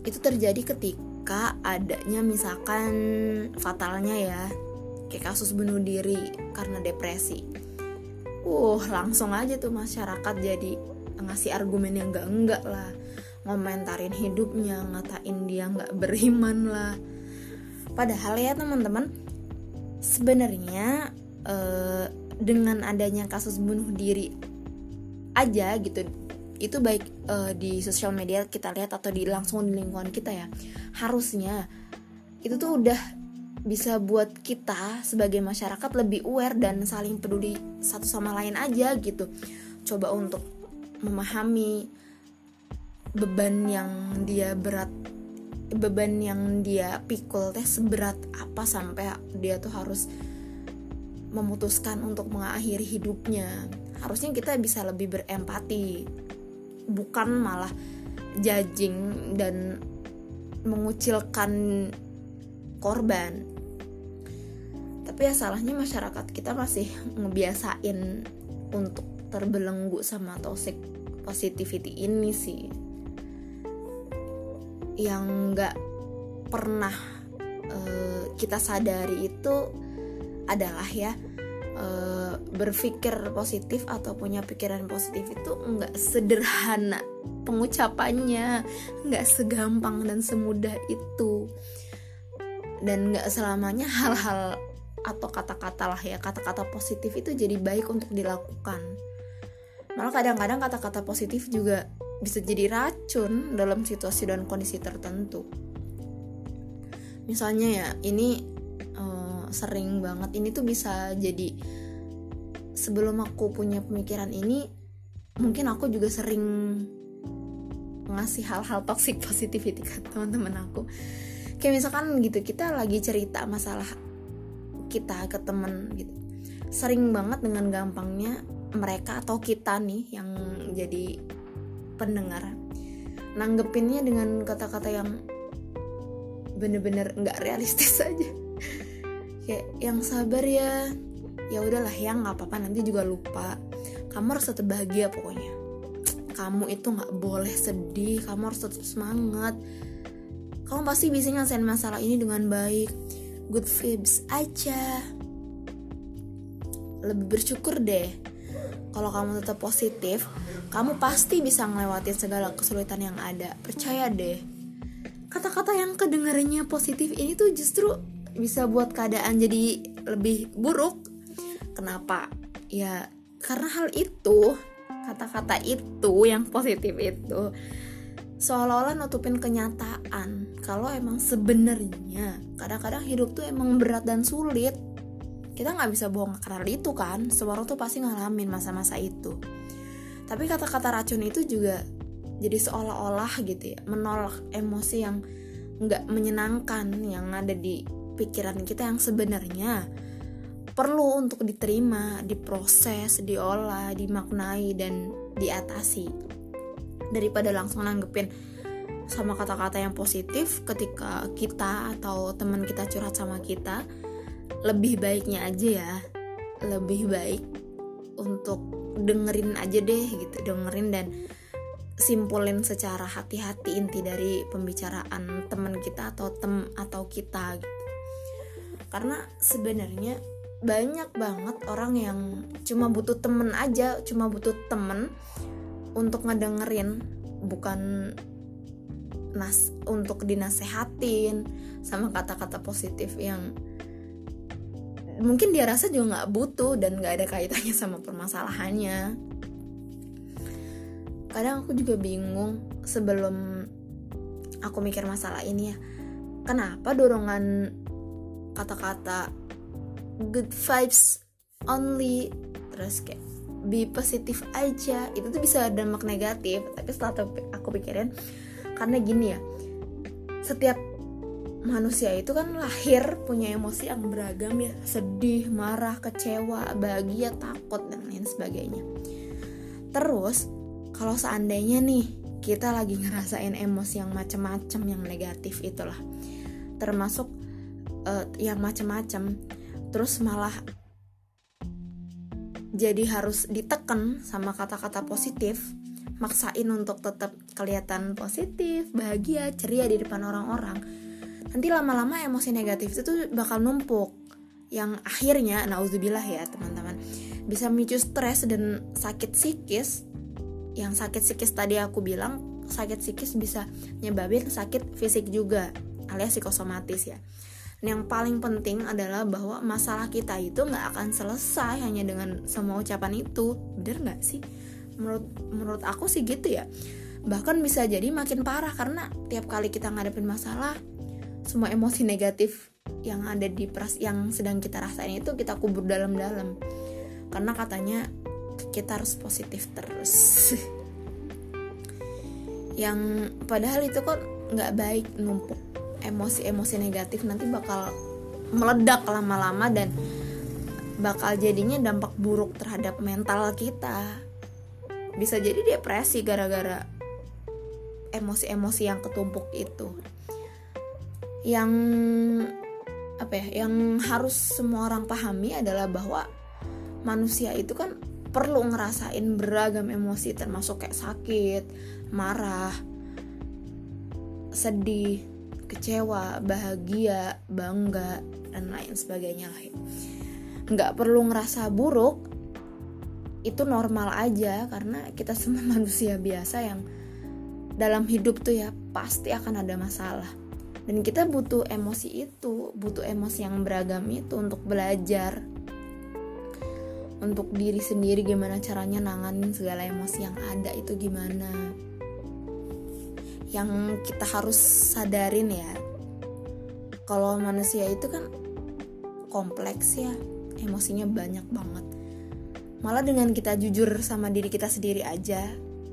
itu terjadi ketika adanya misalkan fatalnya ya kayak kasus bunuh diri karena depresi. Uh langsung aja tuh masyarakat jadi ngasih argumen yang enggak enggak lah. Ngomentarin hidupnya ngatain dia nggak beriman lah. Padahal ya teman-teman sebenarnya uh, dengan adanya kasus bunuh diri aja gitu itu baik uh, di sosial media kita lihat atau di langsung di lingkungan kita ya. Harusnya itu tuh udah bisa buat kita sebagai masyarakat lebih aware dan saling peduli satu sama lain aja gitu. Coba untuk memahami beban yang dia berat beban yang dia pikul teh seberat apa sampai dia tuh harus memutuskan untuk mengakhiri hidupnya. Harusnya kita bisa lebih berempati bukan malah judging dan mengucilkan korban. Tapi ya salahnya masyarakat kita masih ngebiasain untuk terbelenggu sama toxic positivity ini sih. Yang nggak pernah uh, kita sadari itu adalah ya uh, berpikir positif atau punya pikiran positif itu nggak sederhana pengucapannya nggak segampang dan semudah itu dan nggak selamanya hal-hal atau kata-kata lah ya kata-kata positif itu jadi baik untuk dilakukan malah kadang-kadang kata-kata positif juga bisa jadi racun dalam situasi dan kondisi tertentu. Misalnya ya, ini uh, sering banget ini tuh bisa jadi sebelum aku punya pemikiran ini, mungkin aku juga sering ngasih hal-hal toxic positivity ke teman-teman aku. Kayak misalkan gitu, kita lagi cerita masalah kita ke temen gitu. Sering banget dengan gampangnya mereka atau kita nih yang jadi pendengar nanggepinnya dengan kata-kata yang bener-bener nggak realistis aja kayak yang sabar ya. Ya udahlah ya nggak apa-apa nanti juga lupa. Kamu harus tetap bahagia pokoknya. Kamu itu nggak boleh sedih kamu harus tetap semangat. Kamu pasti bisa nyelesain masalah ini dengan baik. Good vibes aja. Lebih bersyukur deh. Kalau kamu tetap positif kamu pasti bisa ngelewatin segala kesulitan yang ada. Percaya deh. Kata-kata yang kedengarannya positif ini tuh justru bisa buat keadaan jadi lebih buruk. Kenapa? Ya karena hal itu kata-kata itu yang positif itu seolah-olah nutupin kenyataan kalau emang sebenarnya kadang-kadang hidup tuh emang berat dan sulit. Kita nggak bisa bohong karena itu kan? Semua orang tuh pasti ngalamin masa-masa itu. Tapi kata-kata racun itu juga jadi seolah-olah gitu ya menolak emosi yang nggak menyenangkan yang ada di pikiran kita yang sebenarnya perlu untuk diterima, diproses, diolah, dimaknai dan diatasi. Daripada langsung nanggepin sama kata-kata yang positif ketika kita atau teman kita curhat sama kita lebih baiknya aja ya. Lebih baik untuk dengerin aja deh gitu dengerin dan simpulin secara hati-hati inti dari pembicaraan teman kita atau tem atau kita gitu karena sebenarnya banyak banget orang yang cuma butuh temen aja cuma butuh temen untuk ngedengerin bukan nas untuk dinasehatin sama kata-kata positif yang mungkin dia rasa juga nggak butuh dan nggak ada kaitannya sama permasalahannya. Kadang aku juga bingung sebelum aku mikir masalah ini ya. Kenapa dorongan kata-kata good vibes only terus kayak be positif aja. Itu tuh bisa dampak negatif tapi setelah aku pikirin karena gini ya setiap manusia itu kan lahir punya emosi yang beragam ya. Sedih marah kecewa bahagia takut dan lain sebagainya. Terus kalau seandainya nih kita lagi ngerasain emosi yang macem-macem yang negatif itulah. Termasuk uh, yang macem-macem. Terus malah jadi harus ditekan sama kata-kata positif maksain untuk tetap kelihatan positif bahagia ceria di depan orang-orang. Nanti lama-lama emosi negatif itu tuh bakal numpuk. Yang akhirnya nauzubillah ya teman-teman bisa memicu stres dan sakit psikis. Yang sakit psikis tadi aku bilang sakit psikis bisa nyebabin sakit fisik juga alias psikosomatis ya yang paling penting adalah bahwa masalah kita itu nggak akan selesai hanya dengan semua ucapan itu. Bener nggak sih? Menurut menurut aku sih gitu ya. Bahkan bisa jadi makin parah karena tiap kali kita ngadepin masalah semua emosi negatif yang ada di pras yang sedang kita rasain itu kita kubur dalam-dalam. Karena katanya kita harus positif terus. Yang padahal itu kok nggak baik numpuk emosi-emosi negatif nanti bakal meledak lama-lama dan bakal jadinya dampak buruk terhadap mental kita. Bisa jadi depresi gara-gara emosi-emosi yang ketumpuk itu. Yang apa ya yang harus semua orang pahami adalah bahwa manusia itu kan perlu ngerasain beragam emosi termasuk kayak sakit, marah, sedih, kecewa, bahagia, bangga dan lain sebagainya lah. Nggak perlu ngerasa buruk, itu normal aja karena kita semua manusia biasa yang dalam hidup tuh ya pasti akan ada masalah dan kita butuh emosi itu butuh emosi yang beragam itu untuk belajar untuk diri sendiri gimana caranya nanganin segala emosi yang ada itu gimana yang kita harus sadarin ya. Kalau manusia itu kan kompleks ya emosinya banyak banget. Malah dengan kita jujur sama diri kita sendiri aja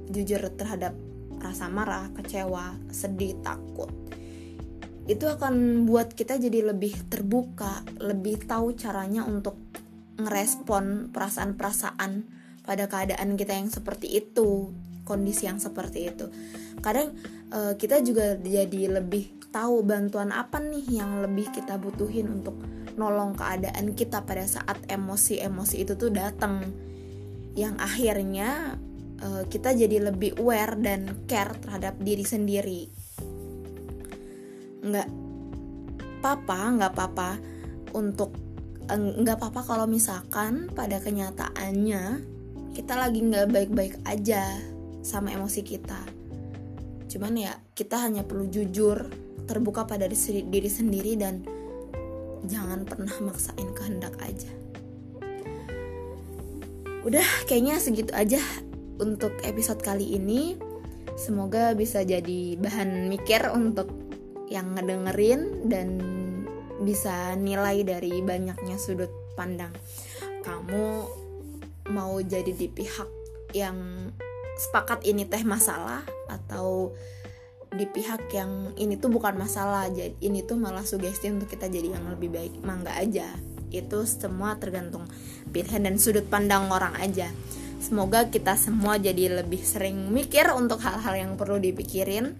jujur terhadap rasa marah, kecewa, sedih, takut itu akan buat kita jadi lebih terbuka, lebih tahu caranya untuk ngerespon perasaan-perasaan pada keadaan kita yang seperti itu, kondisi yang seperti itu. Kadang uh, kita juga jadi lebih tahu bantuan apa nih yang lebih kita butuhin untuk nolong keadaan kita pada saat emosi-emosi itu tuh datang. Yang akhirnya uh, kita jadi lebih aware dan care terhadap diri sendiri nggak papa nggak papa untuk nggak apa-apa kalau misalkan pada kenyataannya kita lagi nggak baik-baik aja sama emosi kita. Cuman ya kita hanya perlu jujur terbuka pada diri sendiri dan jangan pernah maksain kehendak aja. Udah kayaknya segitu aja untuk episode kali ini. Semoga bisa jadi bahan mikir untuk yang ngedengerin dan bisa nilai dari banyaknya sudut pandang. Kamu mau jadi di pihak yang sepakat ini teh masalah atau di pihak yang ini tuh bukan masalah jadi ini tuh malah sugesti untuk kita jadi yang lebih baik mangga aja. Itu semua tergantung pilihan dan sudut pandang orang aja. Semoga kita semua jadi lebih sering mikir untuk hal-hal yang perlu dipikirin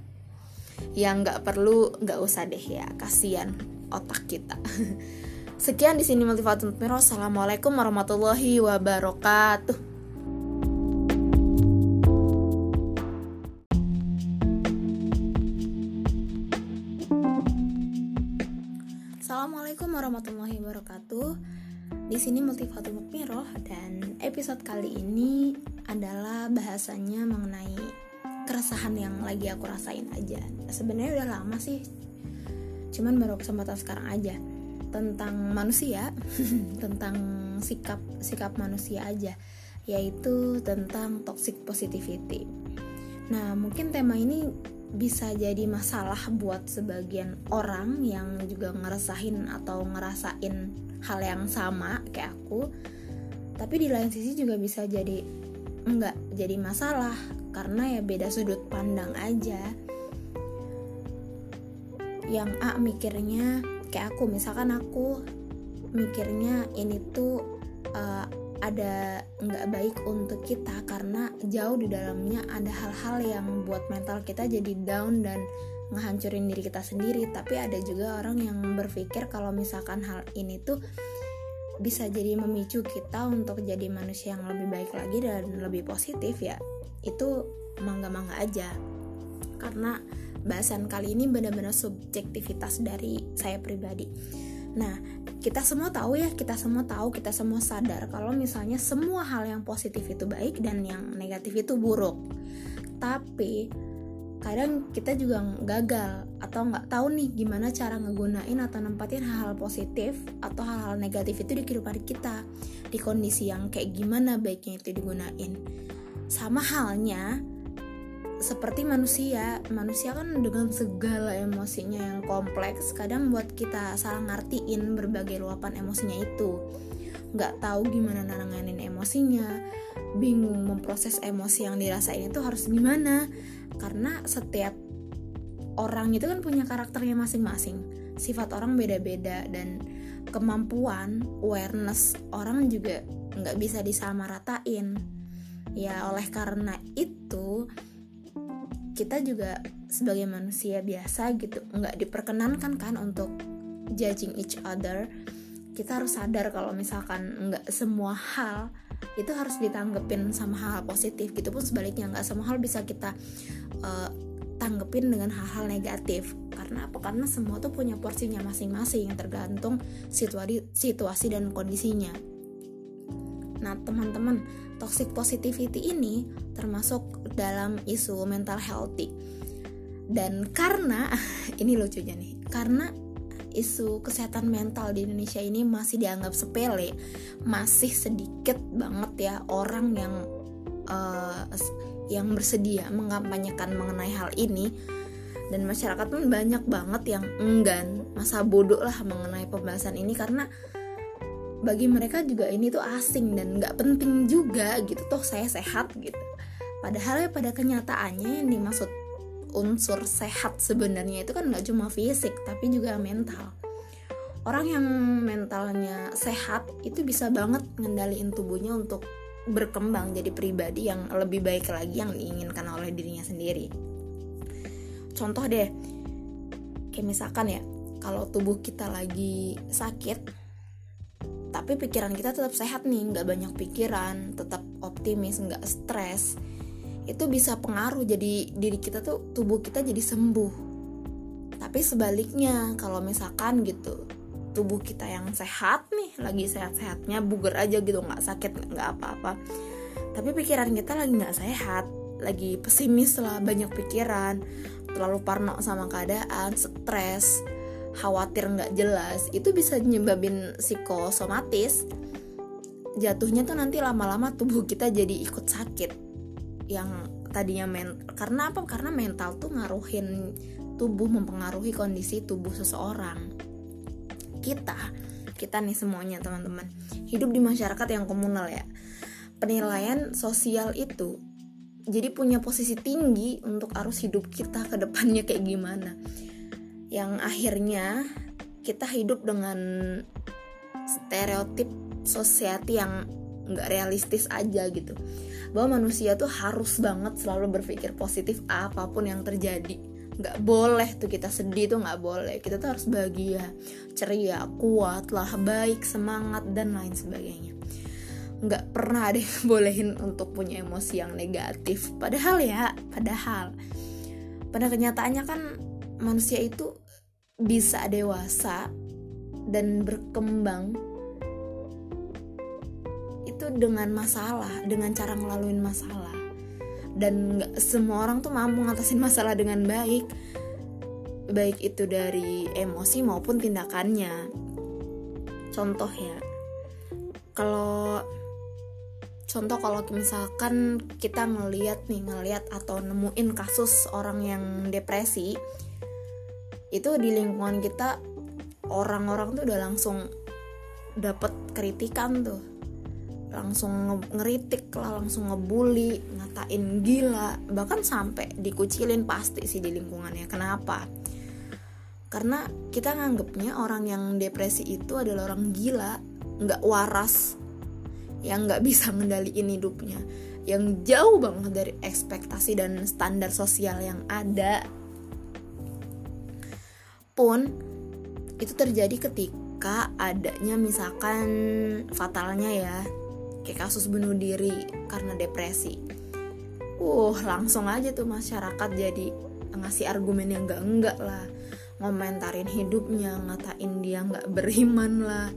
yang nggak perlu nggak usah deh ya kasihan otak kita. Sekian di sini multifatum miro. Assalamualaikum warahmatullahi wabarakatuh warahmatullahi wabarakatuh. Di sini Multifatul Mukmiroh dan episode kali ini adalah bahasanya mengenai keresahan yang lagi aku rasain aja. Sebenarnya udah lama sih cuman baru kesempatan sekarang aja. Tentang manusia tentang sikap sikap manusia aja yaitu tentang toxic positivity. Nah mungkin tema ini bisa jadi masalah buat sebagian orang yang juga ngerasain atau ngerasain hal yang sama kayak aku. Tapi di lain sisi juga bisa jadi enggak jadi masalah karena ya beda sudut pandang aja. Yang A mikirnya kayak aku misalkan aku mikirnya ini tuh uh, ada nggak baik untuk kita karena jauh di dalamnya ada hal-hal yang buat mental kita jadi down dan ngehancurin diri kita sendiri. Tapi ada juga orang yang berpikir kalau misalkan hal ini tuh bisa jadi memicu kita untuk jadi manusia yang lebih baik lagi dan lebih positif ya itu mangga-mangga aja. Karena bahasan kali ini benar-benar subjektivitas dari saya pribadi nah kita semua tahu ya kita semua tahu kita semua sadar kalau misalnya semua hal yang positif itu baik dan yang negatif itu buruk. Tapi kadang kita juga gagal atau nggak tahu nih gimana cara ngegunain atau nempatin hal-hal positif atau hal-hal negatif itu di kehidupan kita di kondisi yang kayak gimana baiknya itu digunain. Sama halnya seperti manusia. Manusia kan dengan segala emosinya yang kompleks kadang buat kita salah ngertiin berbagai luapan emosinya itu. Nggak tahu gimana nanganin emosinya bingung memproses emosi yang dirasain itu harus gimana. Karena setiap orang itu kan punya karakternya masing-masing sifat orang beda-beda dan kemampuan awareness orang juga nggak bisa disamaratain ya oleh karena itu kita juga sebagai manusia biasa gitu nggak diperkenankan kan untuk judging each other. Kita harus sadar kalau misalkan nggak semua hal itu harus ditanggepin sama hal, positif gitu pun sebaliknya nggak semua hal bisa kita uh, tanggepin dengan hal-hal negatif. Karena apa? Karena semua tuh punya porsinya masing-masing tergantung situasi situasi dan kondisinya. Nah teman-teman toxic positivity ini termasuk dalam isu mental healthy. Dan karena ini lucunya nih karena isu kesehatan mental di Indonesia ini masih dianggap sepele masih sedikit banget ya orang yang uh, yang bersedia mengampanyekan mengenai hal ini. Dan masyarakat pun banyak banget yang enggan masa bodoh lah mengenai pembahasan ini karena bagi mereka juga ini tuh asing dan nggak penting juga gitu. Toh saya sehat gitu. Padahal ya pada kenyataannya yang dimaksud unsur sehat sebenarnya itu kan nggak cuma fisik tapi juga mental. Orang yang mentalnya sehat itu bisa banget ngendaliin tubuhnya untuk berkembang jadi pribadi yang lebih baik lagi yang diinginkan oleh dirinya sendiri. Contoh deh kayak misalkan ya kalau tubuh kita lagi sakit tapi pikiran kita tetap sehat nih nggak banyak pikiran tetap optimis nggak stres. Itu bisa pengaruh jadi diri kita tuh tubuh kita jadi sembuh. Tapi sebaliknya kalau misalkan gitu tubuh kita yang sehat nih lagi sehat-sehatnya buger aja gitu nggak sakit nggak apa-apa. Tapi pikiran kita lagi nggak sehat lagi pesimis lah banyak pikiran terlalu parno sama keadaan stres khawatir nggak jelas itu bisa nyebabin psikosomatis. Jatuhnya tuh nanti lama-lama tubuh kita jadi ikut sakit yang tadinya men karena apa? Karena mental tuh ngaruhin tubuh mempengaruhi kondisi tubuh seseorang. Kita kita nih semuanya teman-teman. Hidup di masyarakat yang komunal ya. Penilaian sosial itu jadi punya posisi tinggi untuk arus hidup kita ke depannya kayak gimana yang akhirnya kita hidup dengan stereotip society yang nggak realistis aja gitu. Bahwa manusia tuh harus banget selalu berpikir positif apa pun yang terjadi. Nggak boleh tuh kita sedih tuh nggak boleh. Kita tuh harus bahagia ceria kuat lah baik semangat dan lain sebagainya. Nggak pernah ada yang bolehin untuk punya emosi yang negatif. Padahal ya padahal. Pada kenyataannya kan manusia itu bisa dewasa dan berkembang itu dengan masalah, dengan cara ngelaluin masalah. Dan gak semua orang tuh mampu ngatasin masalah dengan baik. Baik itu dari emosi maupun tindakannya. Contoh ya. Kalau contoh kalau misalkan kita ngeliat nih ngeliat atau nemuin kasus orang yang depresi itu di lingkungan kita orang-orang tuh udah langsung dapet kritikan tuh. Langsung ngeritik lah langsung ngebully ngatain gila. Bahkan sampai dikucilin pasti sih di lingkungannya. Kenapa? Karena kita nganggepnya orang yang depresi itu adalah orang gila nggak waras yang nggak bisa ngendaliin hidupnya. Yang jauh banget dari ekspektasi dan standar sosial yang ada pun itu terjadi ketika adanya misalkan fatalnya ya kayak kasus bunuh diri karena depresi. Uh langsung aja tuh masyarakat jadi ngasih argumen yang enggak enggak lah. Ngomentarin hidupnya ngatain dia nggak beriman lah.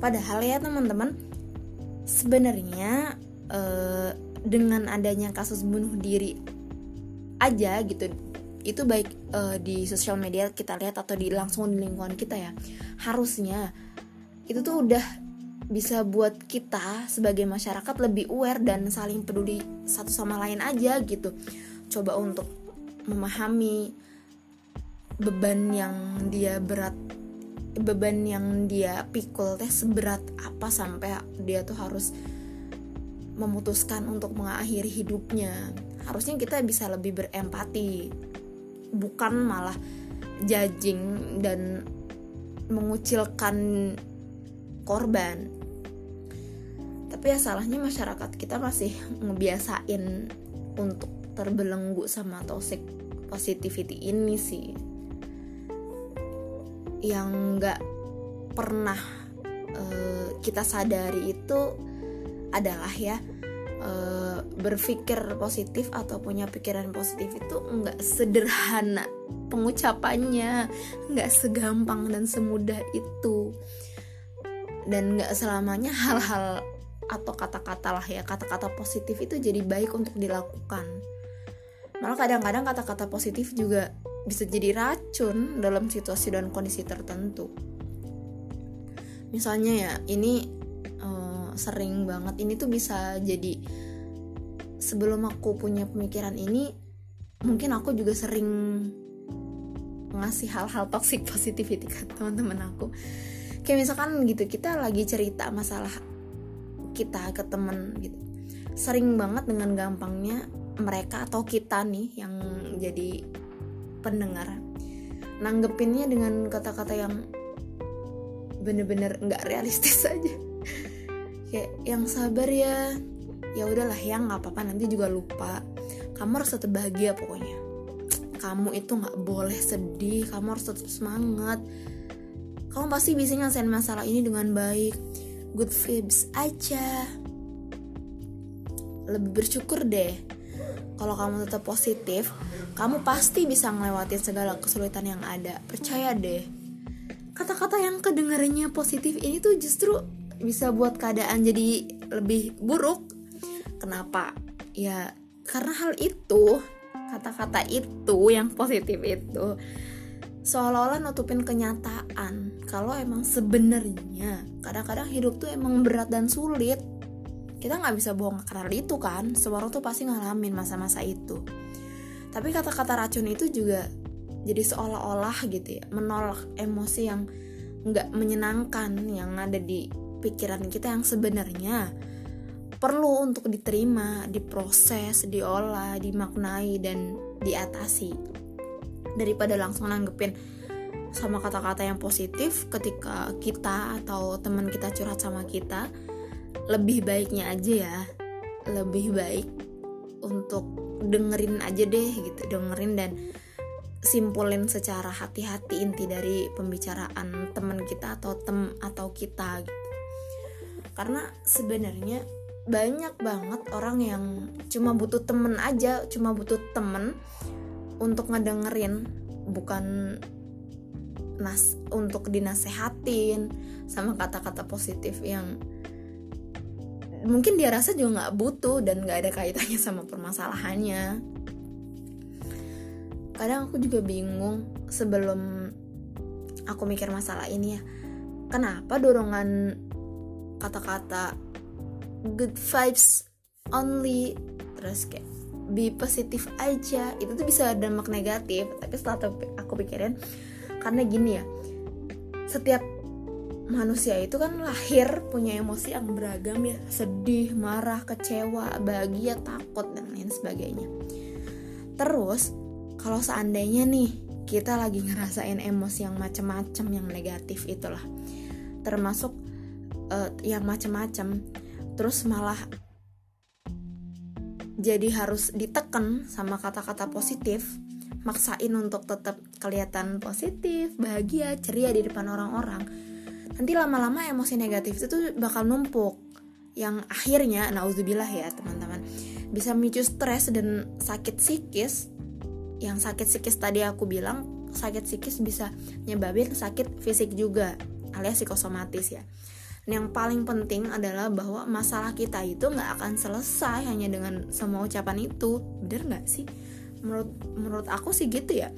Padahal ya teman-teman sebenarnya uh, dengan adanya kasus bunuh diri aja gitu itu baik uh, di sosial media kita lihat atau di langsung di lingkungan kita ya. Harusnya itu tuh udah bisa buat kita sebagai masyarakat lebih aware dan saling peduli satu sama lain aja gitu. Coba untuk memahami beban yang dia berat beban yang dia pikul teh seberat apa sampai dia tuh harus memutuskan untuk mengakhiri hidupnya. Harusnya kita bisa lebih berempati bukan malah judging dan mengucilkan korban. Tapi ya salahnya masyarakat kita masih ngebiasain untuk terbelenggu sama toxic positivity ini sih. Yang nggak pernah uh, kita sadari itu adalah ya uh, berpikir positif atau punya pikiran positif itu nggak sederhana pengucapannya nggak segampang dan semudah itu dan nggak selamanya hal-hal atau kata-kata lah ya kata-kata positif itu jadi baik untuk dilakukan malah kadang-kadang kata-kata positif juga bisa jadi racun dalam situasi dan kondisi tertentu. Misalnya ya, ini sering banget ini tuh bisa jadi sebelum aku punya pemikiran ini, mungkin aku juga sering ngasih hal-hal toxic positivity ke teman-teman aku. Kayak misalkan gitu, kita lagi cerita masalah kita ke temen gitu. Sering banget dengan gampangnya mereka atau kita nih yang jadi pendengar nanggepinnya dengan kata-kata yang bener-bener nggak realistis aja kayak yang sabar ya. Ya udahlah yang nggak apa-apa nanti juga lupa. Kamu harus tetap bahagia pokoknya. Kamu itu nggak boleh sedih kamu harus tetap semangat. Kamu pasti bisa nyelesain masalah ini dengan baik. Good vibes aja. Lebih bersyukur deh. Kalau kamu tetap positif kamu pasti bisa ngelewatin segala kesulitan yang ada. Percaya deh. Kata-kata yang kedengarannya positif ini tuh justru bisa buat keadaan jadi lebih buruk. Kenapa? Ya karena hal itu kata-kata itu yang positif itu seolah-olah nutupin kenyataan kalau emang sebenarnya kadang-kadang hidup tuh emang berat dan sulit. Kita nggak bisa bohong karena itu kan? Semua orang tuh pasti ngalamin masa-masa itu. Tapi kata-kata racun itu juga jadi seolah-olah gitu ya menolak emosi yang nggak menyenangkan yang ada di pikiran kita yang sebenarnya perlu untuk diterima, diproses, diolah, dimaknai dan diatasi. Daripada langsung nanggepin sama kata-kata yang positif ketika kita atau teman kita curhat sama kita lebih baiknya aja ya. Lebih baik untuk dengerin aja deh gitu dengerin dan simpulin secara hati-hati inti dari pembicaraan teman kita atau tem atau kita gitu karena sebenarnya banyak banget orang yang cuma butuh temen aja cuma butuh temen untuk ngedengerin bukan nas untuk dinasehatin sama kata-kata positif yang mungkin dia rasa juga nggak butuh dan nggak ada kaitannya sama permasalahannya. Kadang aku juga bingung sebelum aku mikir masalah ini ya. Kenapa dorongan kata-kata good vibes only terus kayak be positif aja. Itu tuh bisa dampak negatif tapi setelah aku pikirin karena gini ya setiap manusia itu kan lahir punya emosi yang beragam ya. Sedih marah kecewa bahagia takut dan lain sebagainya. Terus kalau seandainya nih kita lagi ngerasain emosi yang macem-macem yang negatif itulah. Termasuk uh, yang macem-macem. Terus malah jadi harus ditekan sama kata-kata positif maksain untuk tetap kelihatan positif bahagia ceria di depan orang-orang. Nanti lama-lama emosi negatif itu tuh bakal numpuk. Yang akhirnya nauzubillah ya teman-teman bisa memicu stres dan sakit psikis. Yang sakit psikis tadi aku bilang sakit psikis bisa nyebabin sakit fisik juga alias psikosomatis ya yang paling penting adalah bahwa masalah kita itu nggak akan selesai hanya dengan semua ucapan itu. Bener nggak sih? Menurut menurut aku sih gitu ya.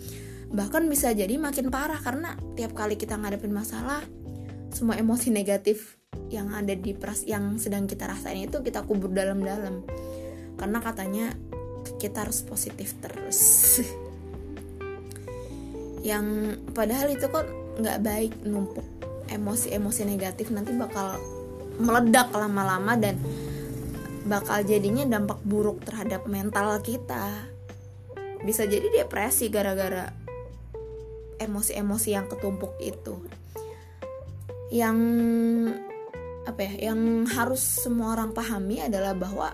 Bahkan bisa jadi makin parah karena tiap kali kita ngadepin masalah semua emosi negatif yang ada di pras yang sedang kita rasain itu kita kubur dalam-dalam. Karena katanya kita harus positif terus. Yang padahal itu kok nggak baik numpuk emosi-emosi negatif nanti bakal meledak lama-lama dan bakal jadinya dampak buruk terhadap mental kita. Bisa jadi depresi gara-gara emosi-emosi yang ketumpuk itu. Yang apa ya yang harus semua orang pahami adalah bahwa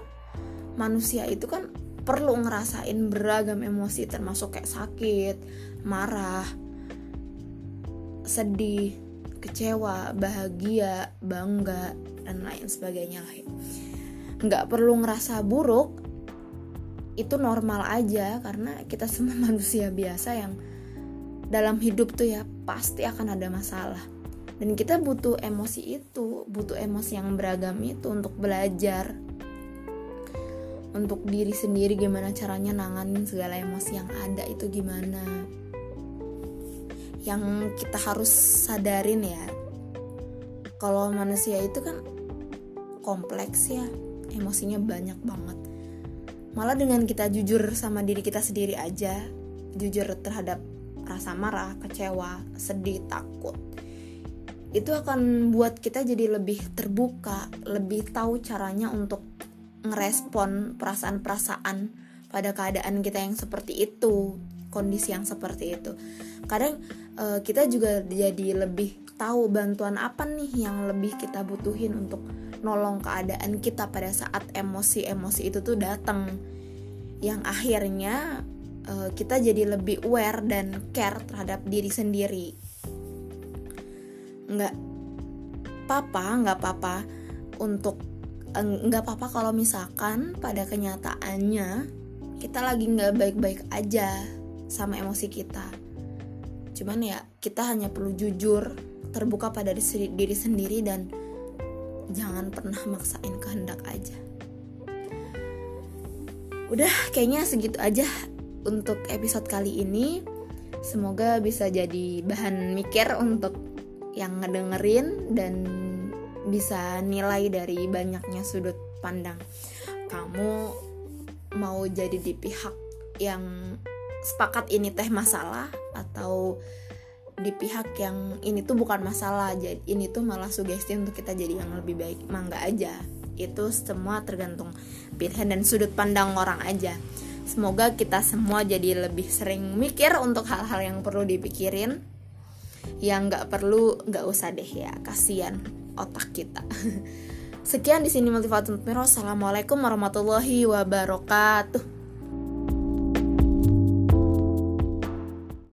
manusia itu kan perlu ngerasain beragam emosi termasuk kayak sakit, marah, sedih, kecewa, bahagia, bangga dan lain sebagainya lah. Nggak perlu ngerasa buruk, itu normal aja karena kita semua manusia biasa yang dalam hidup tuh ya pasti akan ada masalah dan kita butuh emosi itu butuh emosi yang beragam itu untuk belajar untuk diri sendiri gimana caranya nanganin segala emosi yang ada itu gimana yang kita harus sadarin ya kalau manusia itu kan kompleks ya emosinya banyak banget malah dengan kita jujur sama diri kita sendiri aja jujur terhadap rasa marah, kecewa, sedih, takut itu akan buat kita jadi lebih terbuka, lebih tahu caranya untuk ngerespon perasaan-perasaan pada keadaan kita yang seperti itu, kondisi yang seperti itu. Kadang uh, kita juga jadi lebih tahu bantuan apa nih yang lebih kita butuhin untuk nolong keadaan kita pada saat emosi-emosi itu tuh datang. Yang akhirnya uh, kita jadi lebih aware dan care terhadap diri sendiri nggak papa nggak papa untuk nggak apa-apa kalau misalkan pada kenyataannya kita lagi nggak baik-baik aja sama emosi kita cuman ya kita hanya perlu jujur terbuka pada diri sendiri dan jangan pernah maksain kehendak aja. Udah kayaknya segitu aja untuk episode kali ini. Semoga bisa jadi bahan mikir untuk yang ngedengerin dan bisa nilai dari banyaknya sudut pandang kamu mau jadi di pihak yang sepakat ini teh masalah atau di pihak yang ini tuh bukan masalah jadi ini tuh malah sugesti untuk kita jadi yang lebih baik. Mangga aja. Itu semua tergantung pilihan dan sudut pandang orang aja. Semoga kita semua jadi lebih sering mikir untuk hal-hal yang perlu dipikirin. Yang nggak perlu nggak usah deh ya. Kasihan otak kita. Sekian di sini motivator Miro. Assalamualaikum warahmatullahi wabarakatuh